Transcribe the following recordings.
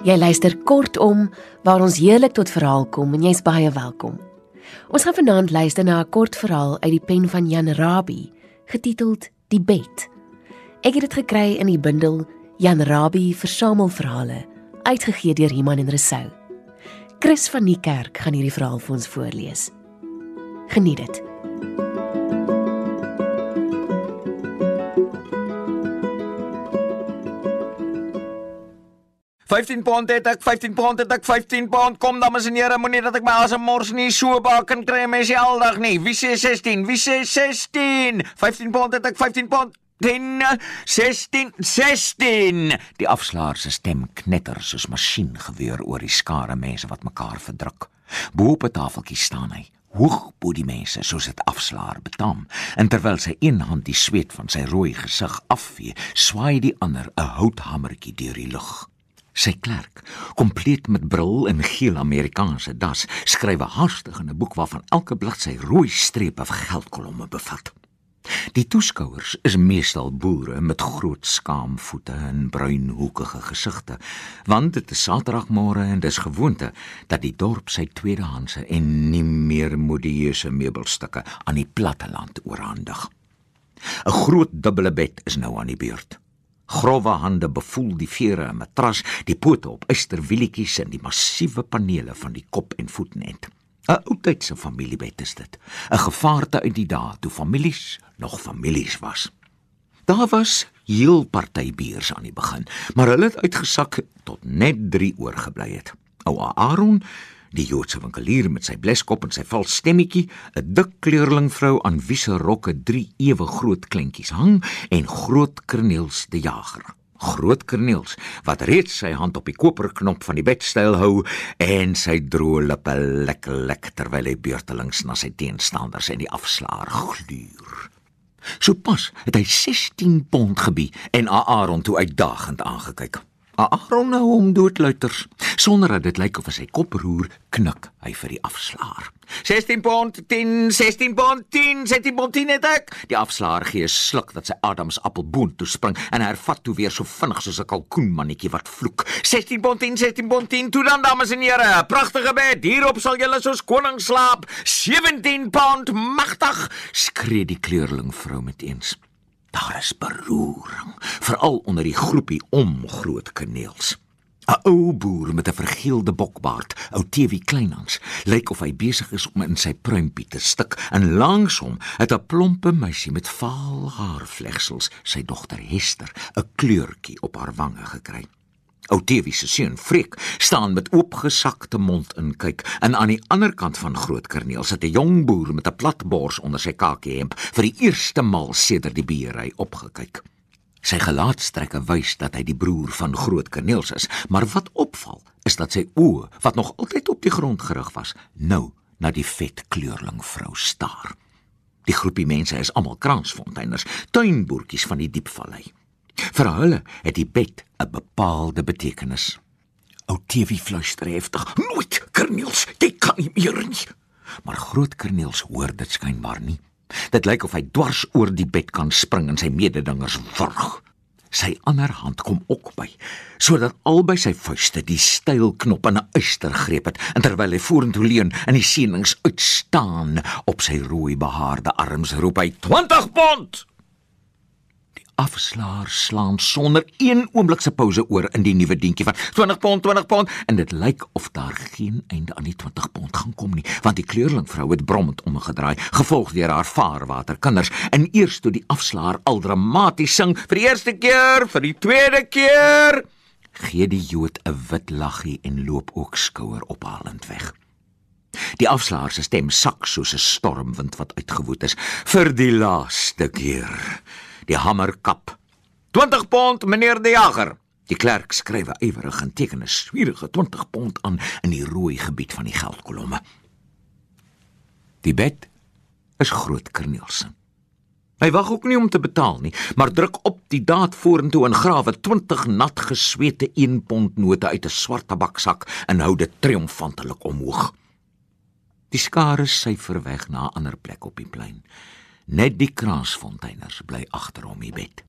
Jy luister kortom waar ons heerlik tot verhaal kom en jy's baie welkom. Ons gaan vanaand luister na 'n kort verhaal uit die pen van Jan Rabie, getiteld Die bed. Ek het dit gekry in die bundel Jan Rabie Versamelverhale, uitgegee deur Iman en Resou. Chris van die kerk gaan hierdie verhaal vir ons voorlees. Geniet dit. 15 pond het ek 15 pond het ek 15 pond. Kom dames en here moenie dat ek my asem mors nie. So baken kry mense aldag nie. Wie sê 16 wie sê 16 15 pond het ek 15 pond. 10 16 16 die afslaer se stem knetter soos masjiengeweer oor die skare mense wat mekaar verdruk. Bo op 'n tafeltjie staan hy hoog bo die mense soos dit afslaer betam. En terwyl sy een hand die sweet van sy rooi gesig afvee swaai die ander 'n houthamertjie deur die lug Sy klerk, kompleet met bril en geel Amerikaanse das, skryf haastig in 'n boek waarvan elke bladsy rooi strepe of geldkolomme bevat. Die toeskouers is meestal boere met groot skaamvoete en bruin hoekige gesigte, want dit is Saterdagmôre en dis gewoonte dat die dorp sy tweedehandse en nie meer modieuse meubelstukke aan die platteland oorhandig. 'n Groot dubbele bed is nou aan die beurt. Grove hande bevoel die vere en matras, die pote op ysterwielietjies en die massiewe panele van die kop en voetnet. 'n Oudtydse familiebed is dit, 'n gevaarte uit die dae toe families nog families was. Daar was heel party biers aan die begin, maar hulle het uitgesak tot net 3 oorgebly het. Ouma Aaron Die Joodse winkelier met sy bleskop en sy vals stemmetjie, 'n dik kleurling vrou aan wie se rokke drie ewe groot kleintjies hang en groot Corneels die jager. Groot Corneels wat reeds sy hand op die koperknop van die bedstyl hou en sy droë lippe lekker lekker terwyl hy beurtelings na sy teenstanders en die afslaer gluur. So pas het hy 16 pond gebie en Aaron toe uitdagend aangekyk. Aaron nou hom doodluiters. Sonder dat dit lyk of hy kop roer, knik hy vir die afslaer. 16 pond 10, 16 pond 10, 16 pond 10 het ek. Die afslaer gee 'n sluk dat sy Adams appelboon toe spring en hervat toe weer so vinnig soos 'n kalkoenmannetjie wat vloek. 16 pond 10, 16 pond 10, toe dan dames en here, pragtige bed. Hierop sal julle soos koning slaap. 17 pond magtig, skree die kleurling vrou met eens. Daar is beroering, veral onder die groepie om groot kaneels. 'n Ou boer met 'n vergeelde bokbaard, ou TV Kleinhans, lyk of hy besig is om in sy pruimpie te stik en langs hom het 'n plompe meisie met vaal haarvlegsels, sy dogter Hester, 'n kleurtjie op haar wange gekry. Oudtewie se seun, Freek, staan met oopgesakte mond en kyk. En aan die ander kant van Groot Kerneel sit 'n jong boer met 'n plat bors onder sy kakiehemp, vir die eerste maal sedert die beery opgekyk. Sy gelaatstrekke wys dat hy die broer van Groot Kerneels is, maar wat opval, is dat sy oë, wat nog altyd op die grond gerig was, nou na die vet kleurling vrou staar. Die groepie mense is almal kransfonteiners, tuinboertjies van die diepvallei. Vir hulle het die bed 'n bepaalde betekenis. Ou TV fluister heftig: "Nooit, Kerniels, jy kan nie meer nie." Maar groot Kerniels hoor dit skynbaar nie. Dit lyk of hy dwars oor die bed kan spring en sy mededingers wurg. Sy ander hand kom ook by, sodat albei sy vuiste die stylknop in 'n uister greep het, en terwyl hy vorentoe leun en die sienings uitstaan op sy rooi behaarde arms roep hy: "20 pond!" Afslaer slaan sonder een oomblik se pouse oor in die nuwe dientjie van 20 pond 20 pond. En dit lyk of daar geen einde aan die 20 pond gaan kom nie want die kleurling vrou het brommend omgedraai gevolg deur haar vaarwater kinders en eers toe die afslaer al dramaties sing vir die eerste keer vir die tweede keer gee die jood 'n wit laggie en loop ook skouer ophalend weg. Die afslaer se stem sak soos 'n stormwind wat uitgewoed is. Vir die laaste keer die hamer kap. 20 pond, meneer die jager. Die klerk skryf ywerig en teken 'n swierige 20 pond aan in die rooi gebied van die geldkolomme. Die bed is groot Kernielsen. Hy wag ook nie om te betaal nie, maar druk op die daad vorentoe en grawe 20 nat gesweete 1 pond note uit 'n swart tabaksak en hou dit triomfantelik omhoog. Die skare syfer weg na 'n ander plek op die plein. Net die kraasfonteiners bly agter hom die bed.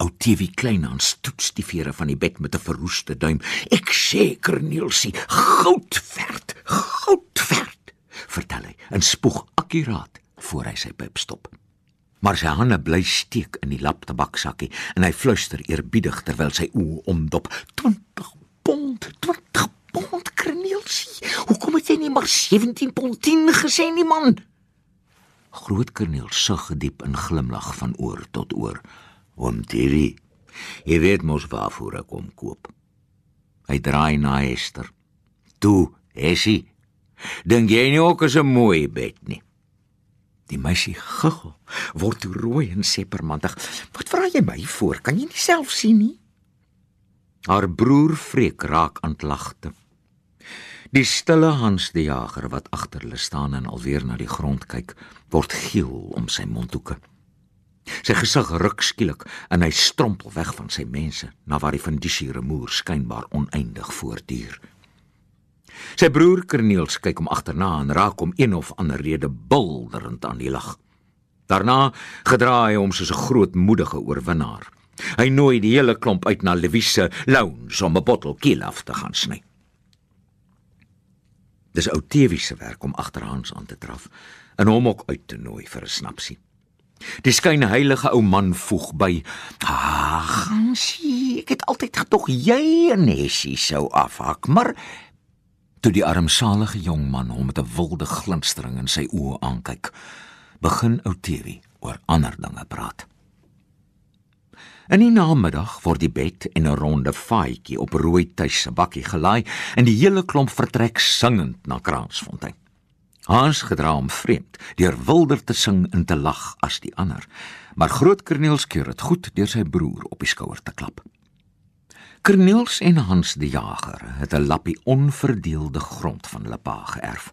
Ou TV Kleinhans toets die vere van die bed met 'n verroeste duim. Ek sê Cornelsie, goudverd, goudverd, vertel hy en spoeg akkuraat voor hy sy pyp stop. Maar sy hande bly steek in die lap tabaksakkie en hy fluister eerbiedig terwyl sy oë omdop. 20 pond, 20 pond Cornelsie. Hoekom het jy nie maar 17 pond 10 gesê nie man? Groot Cornel sug diep in glimlag van oor tot oor. Oom Terry, jy weet mos waarvoor ek kom koop. Hy draai na Esther. Toe, Essie, dink jy nie ook is 'n mooi bed nie? Die meisie guggel, word toe rooi en sê permantig: "Wat vra jy my voor? Kan jy nie self sien nie?" Haar broer vreek raak aan klagte. Die stille Hans die Jager wat agter hulle staan en alweer na die grond kyk, word geel om sy mondhoeke. Sy gesig ruk skielik en hy strompel weg van sy mense na waar die fundisie remoer skynbaar oneindig voortduur. Sy broer Corneels kyk hom agterna en raak hom een of ander rede bulderend aan die lag. Daarna gedraai hy hom soos 'n grootmoedige oorwinnaar. Hy nooi die hele klomp uit na Lewise lounge om 'n bottel kiel af te gaan sny. Dis ou Tewie se werk om agterhands aan te draf en hom ook uit te nooi vir 'n snapsie. Die skynheilige ou man voeg by: "Ag, Hansie, ek het altyd gedog jy en Nessie sou afhak, maar toe die armsalige jong man hom met 'n wilde glinstering in sy oë aankyk, begin ou Tewie oor ander dinge praat." In die namiddag word die bed en 'n ronde faaitjie op rooi tuis se bakkie gelaai en die hele klomp vertrek singend na Kransfontein. Hans gedra hom vreemd, deur wilder te sing en te lag as die ander, maar groot Corneels keur dit goed deur sy broer op die skouer te klap. Corneels en Hans die Jager het 'n lappie onverdeelde grond van hulle pa geërf.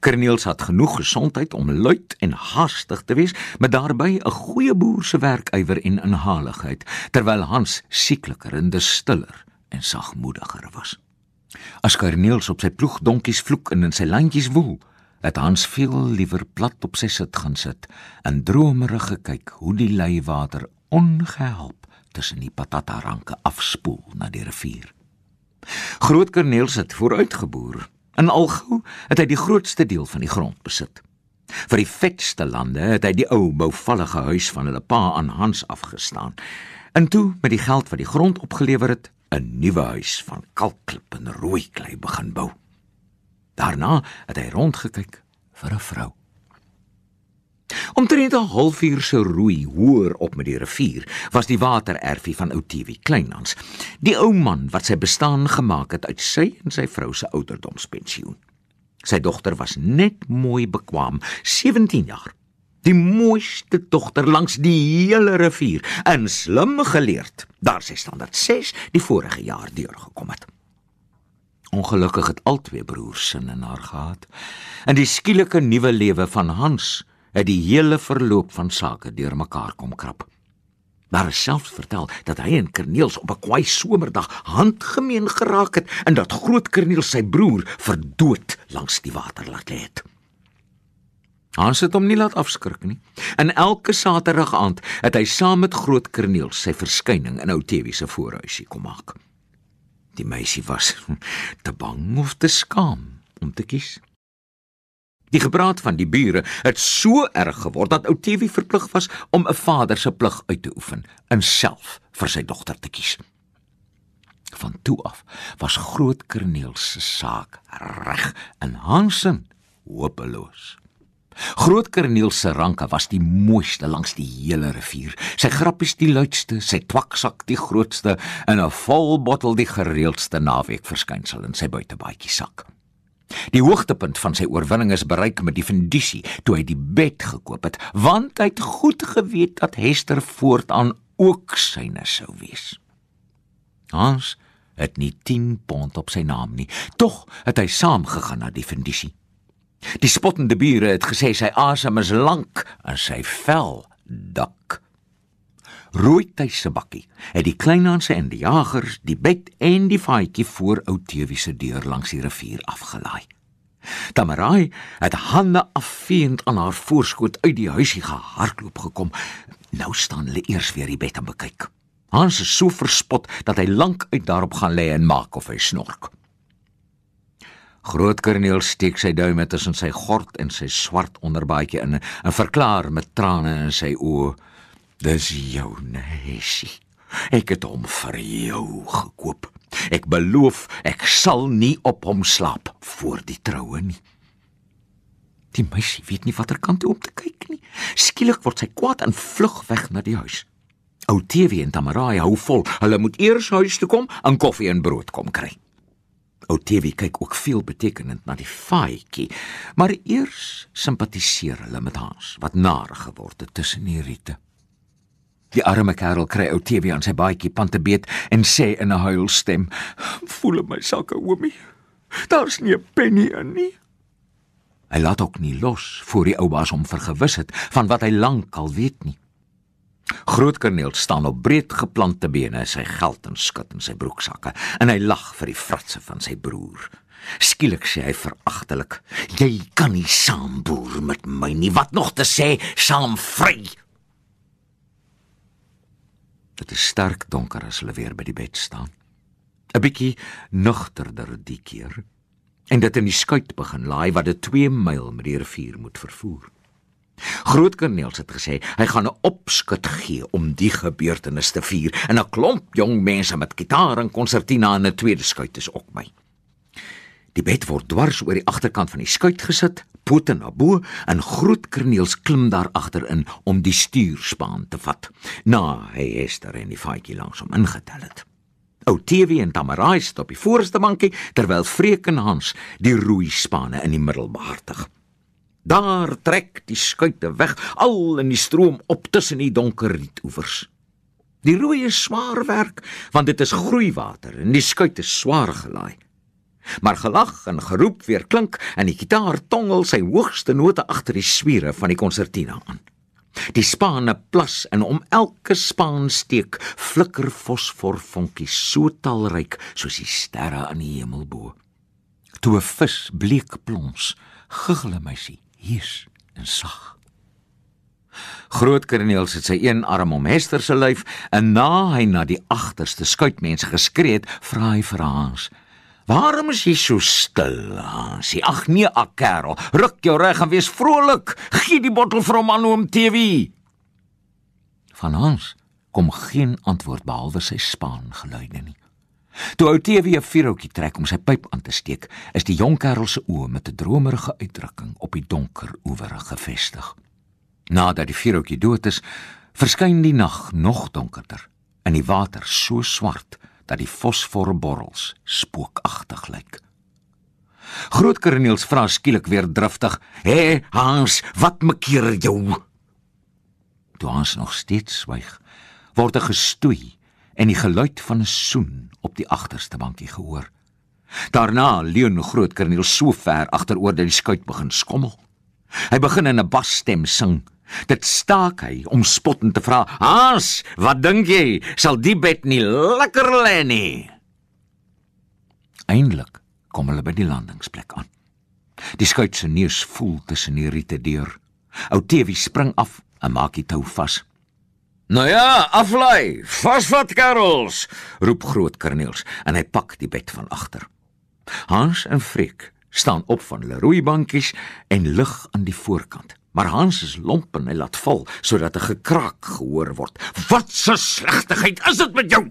Corneels het genoeg gesondheid om luid en haastig te wees, met daarbey 'n goeie boer se werkywer en inhaligheid, terwyl Hans siekliker en dus stiller en sagmoediger was. As Corneels op sy ploegdonkies vloek en in sy landjies woel, het Hans veel liewer plat op sy sit gaan sit en dromerig gekyk hoe die leiwater ongehelp tussen die patataranke afspoel na die rivier. Groot Corneels het vooruitgeboer en algou het hy die grootste deel van die grond besit. Vir die vetste lande het hy die ou bouvallige huis van hulle pa aan Hans afgestaan. En toe met die geld wat die grond opgelewer het, 'n nuwe huis van kalkklip en rooi klei begin bou. Daarna het hy rondgekyk vir 'n vrou. Omtrent 'n halfuur se roei hoër op met die rivier was die watererfie van ou TV Kleinhans, die ou man wat sy bestaan gemaak het uit sy en sy vrou se ouderdomspensioen. Sy dogter was net mooi bekwam, 17 jaar. Die mooiste dogter langs die hele rivier, en slim geleerd. Daar sy standaard 6 die vorige jaar deurgekom het. Ongelukkig het al twee broers sin in haar gehad. En die skielike nuwe lewe van Hans het die hele verloop van sake deurmekaar kom krap. Daar is selfs vertel dat hy en Corneels op 'n kwaai somerdag handgemeen geraak het en dat groot Corneels sy broer verdood langs die water laat lê het. Hans het hom nie laat afskrik nie. En elke Saterdag aand het hy saam met groot Corneels sy verskyning in Outewie se voorhuisie kom maak. Die meisie was te bang of te skaam om te kies. Die gepraat van die bure het so erg geword dat Outivi verplig was om 'n vader se plig uit te oefen en self vir sy dogter te kies. Van toe af was groot Corneels se saak reg en Hansen hopeloos. Groot Corneels se ranke was die mooiste langs die hele rivier. Sy grappies die luidste, sy twaksak die grootste en 'n vol bottel die gereeldste naweek verskynsel in sy buitebaadjie sak. Die hoogtepunt van sy oorwinning is bereik met die fundisie toe hy die bed gekoop het, want hy het goed geweet dat Hester voortaan ook syne sou wees. Hans het nie 10 pond op sy naam nie, tog het hy saamgegaan na die fundisie. Die spottende bure het gesê sy asem is lank en sy vel dak. Rooi tuise bakkie het die kleinhanse en die jagers die bed en die faadjie voor ou Tewie se deur langs die rivier afgelaai. Tamarai het hande afveend aan haar voorskoot uit die huisie gehardloop gekom. Nou staan hulle eers weer die bed en bekyk. Hans is so verspot dat hy lank uit daarop gaan lê en maak of hy snork. Groot Kerneel steek sy duim tussen sy gord en sy swart onderbaadjie in en verklaar met trane in sy oë: "Dis jou nesie. Ek het hom vir jou gekoop. Ek beloof ek sal nie op hom slaap voor die troue nie." Die meisie weet nie watter kant toe om te kyk nie. Skielik word sy kwaad en vlug weg na die huis. Ou TV en Tamarai hou vol. Hulle moet eers huis toe kom en koffie en brood kom kry. Ou TV kyk ook veel betekenend na die faaitjie, maar eers simpatiseer hulle met Hans wat nar geword het tussen die riete. Die arme kerel kry ou TV aan sy baadjie pante beet en sê in 'n huilstem: "Voel my sakke, oomie. Daar's nie 'n penny in nie." Hy laat ook nie los voor die ou baas hom vergewis het van wat hy lank al weet nie. Groot Kerneel staan op breed geplante bene, sy geld en skut in sy broeksakke, en hy lag vir die fratse van sy broer. Skielik sê hy veragtelik: "Jy kan nie saamboer met my nie. Wat nog te sê, saam vry." Dit is sterk donker as hulle weer by die bed staan. 'n Bietjie nugterder die keer. En dit in die skuit begin laai wat dit 2 myl met die rivier moet vervoer. Groot Corneels het gesê hy gaan 'n opskud gee om die gebeurtenis te vier en 'n klomp jong mense met gitaar en konsertina in 'n tweede skuit is ook by. Die bed word dwars oor die agterkant van die skuit gesit, pote na bo en Groot Corneels klim daar agterin om die stuurspaan te vat. Na hy Esther en die faatjie langs hom ingetel het. Ou TV en Tamarai stop op die voorste bankie terwyl Freek en Hans die roeispane in die middel behartig. Daar trek die skuite weg, al in die stroom op tussen die donker rietoevers. Die rooi is swaar werk, want dit is groeiwater en die skuit is swaar gelaai. Maar gelag en geroep weer klink en die gitaar tongel sy hoogste note agter die swiere van die konsertina aan. Die spane plas en om elke spaan steek flikker fosforvonkies so talryk soos die sterre aan die hemel bo. Toe 'n vis bleek plons, guggel 'n meisie hier's en sag. Groot Kerniels het sy een arm om Hester se lyf en na hy na die agterste skuitmense geskree het, vra hy vir Hans: "Waarom is jy so stil, Hans? Ag nee, ak kerel, ruk jou reg en wees vrolik. Gee die bottel vir hom aan oom TV." Van Hans kom geen antwoord behalwe sy spaan geluide nie. Toe ou TV 'n vuurhoutjie trek om sy pyp aan te steek, is die jong kerel se oë met 'n dromerige uitdrukking op die donker oewer gefestig. Nadat die vuurhoutjie dood is, verskyn die nag nog donkerder en die water so swart dat die fosforborrels spookagtig lyk. Groot Kerniels vra skielik weer driftig: "Hé, Hans, wat makeer jou?" Toe Hans nog steeds swyg, word 'n gestoei en die geluid van 'n soen op die agterste bankie gehoor. Daarna leun groot kerneel so ver agteroor dat die skuit begin skommel. Hy begin in 'n basstem sing. Dit staak hy om spottend te vra: "Hans, wat dink jy? Sal die bed nie lekker lê nie?" Eindelik kom hulle by die landingsplek aan. Die skuit se neus voel tussen die riete deur. Ou Tewie spring af en maak die tou vas. Nou ja, aflei. Vasvat kerels, roep groot Kerniels en hy pak die bed van agter. Hans en Freek staan op van hulle roeibankies en lig aan die voorkant. Maar Hans is lomp en hy laat val sodat 'n gekraak gehoor word. "Wat 'n slegtigheid is dit met jou?"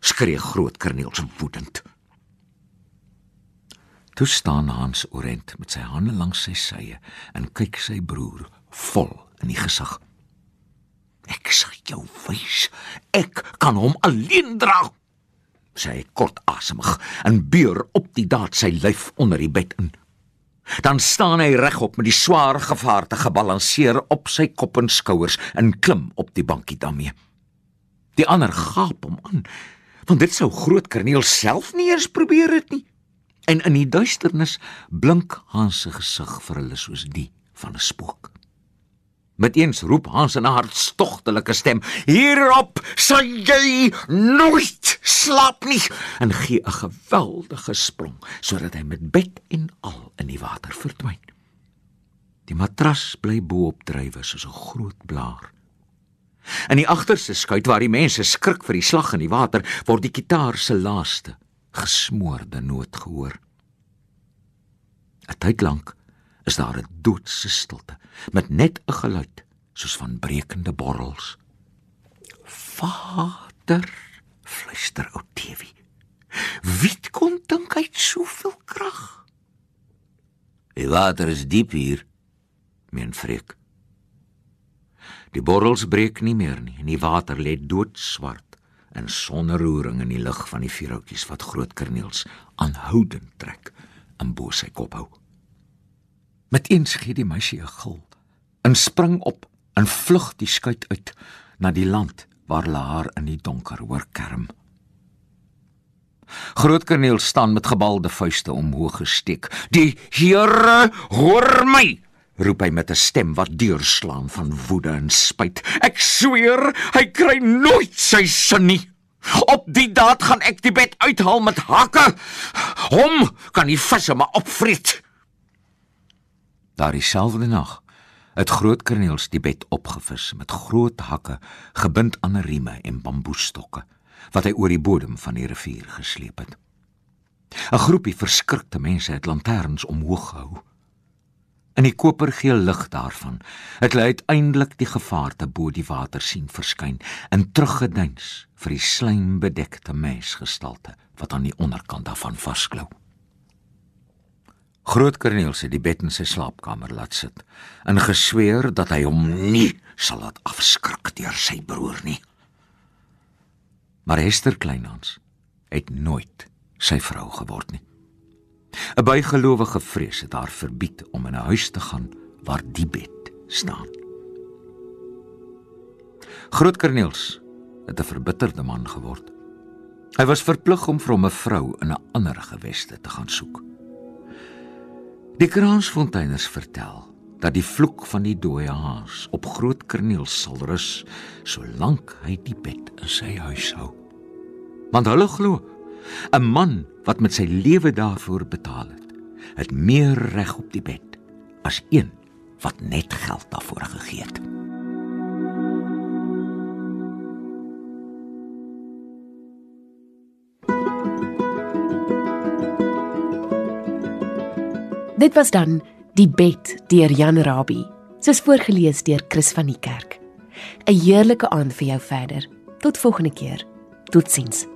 skree groot Kerniels woedend. Toe staan Hans orent met sy hande langs sy sye en kyk sy broer vol in die gesig. Ek sal jou wys. Ek kan hom alleen dra. Sy kort asemig en beur op die daad sy lyf onder die bed in. Dan staan hy regop met die swaar gevaarte gebalanseer op sy kop en skouers en klim op die bankie daarmee. Die ander gaap hom aan, want dit sou groot Kerneel self nie eens probeer het nie. En in die duisternis blink Hans se gesig vir hulle soos die van 'n spook. Met eens roep Hans in 'n hartstogtelike stem: "Hierop sal jy nooit slaap nie!" en gee 'n geweldige sprong sodat hy met bed en al in die water verdwyn. Die matras bly bo op drywe soos 'n groot blaar. In die agterste skuit waar die mense skrik vir die slag in die water, word die kitaar se laaste gesmoorde noot gehoor. 'n Tyd lank is daar 'n doodse stilte met net 'n geluid soos van brekende borrels. Vader, fluister Otewie. Wie kon dink hy het soveel krag? Die water is diep hier, meen Freek. Die borrels breek nie meer nie en die water lê doodswart in sonneroering in die lig van die vuurhoutjies wat groot kerneels aanhoudend trek in bo sy kop hou. Met eens gee die meisie 'n gil en spring op en vlug die skuit uit na die land waar hulle haar in die donker hoor kerm. Groot Korneel staan met gebalde vuiste omhoog gesteek. "Die Here hoor my!" roep hy met 'n stem wat deurslaan van woede en spyt. "Ek sweer, hy kry nooit sy sin nie. Op die daad gaan ek die bed uithaal met hakke. Hom kan die visse maar opvreet." Daar dieselfde nag het groot Korneels die bed opgevis met groot hakke gebind aan rieme en bamboestokke wat hy oor die bodem van die rivier gesleep het. 'n Groepie verskrikte mense het lanterns omhoog gehou. In die kopergeel lig daarvan het hulle uiteindelik die gevaarte bo die water sien verskyn en teruggeduins vir die slijmbedekte mensgestalte wat aan die onderkant daarvan vasklou. Groot Cornelis het die bed in sy slaapkamer laat sit en gesweer dat hy hom nie sal laat afskrik deur sy broer nie. Maar Hester Kleinhans het nooit sy vrou geword nie. 'n Bygelowige vrees het haar verbied om in 'n huis te gaan waar die bed staan. Groot Cornelis het 'n verbitterde man geword. Hy was verplig om vir hom 'n vrou in 'n ander geweste te gaan soek. Die Kransfonteiners vertel dat die vloek van die dooie haas op groot Korneel sal rus solank hy die bed in sy huis hou. Want hulle glo 'n man wat met sy lewe daarvoor betaal het, het meer reg op die bed as een wat net geld daarvoor gegee het. Dit was dan Die bed deur Jan Rabie, soos voorgeles deur Chris van die Kerk. 'n Heerlike aand vir jou verder. Tot volgende keer. Totsiens.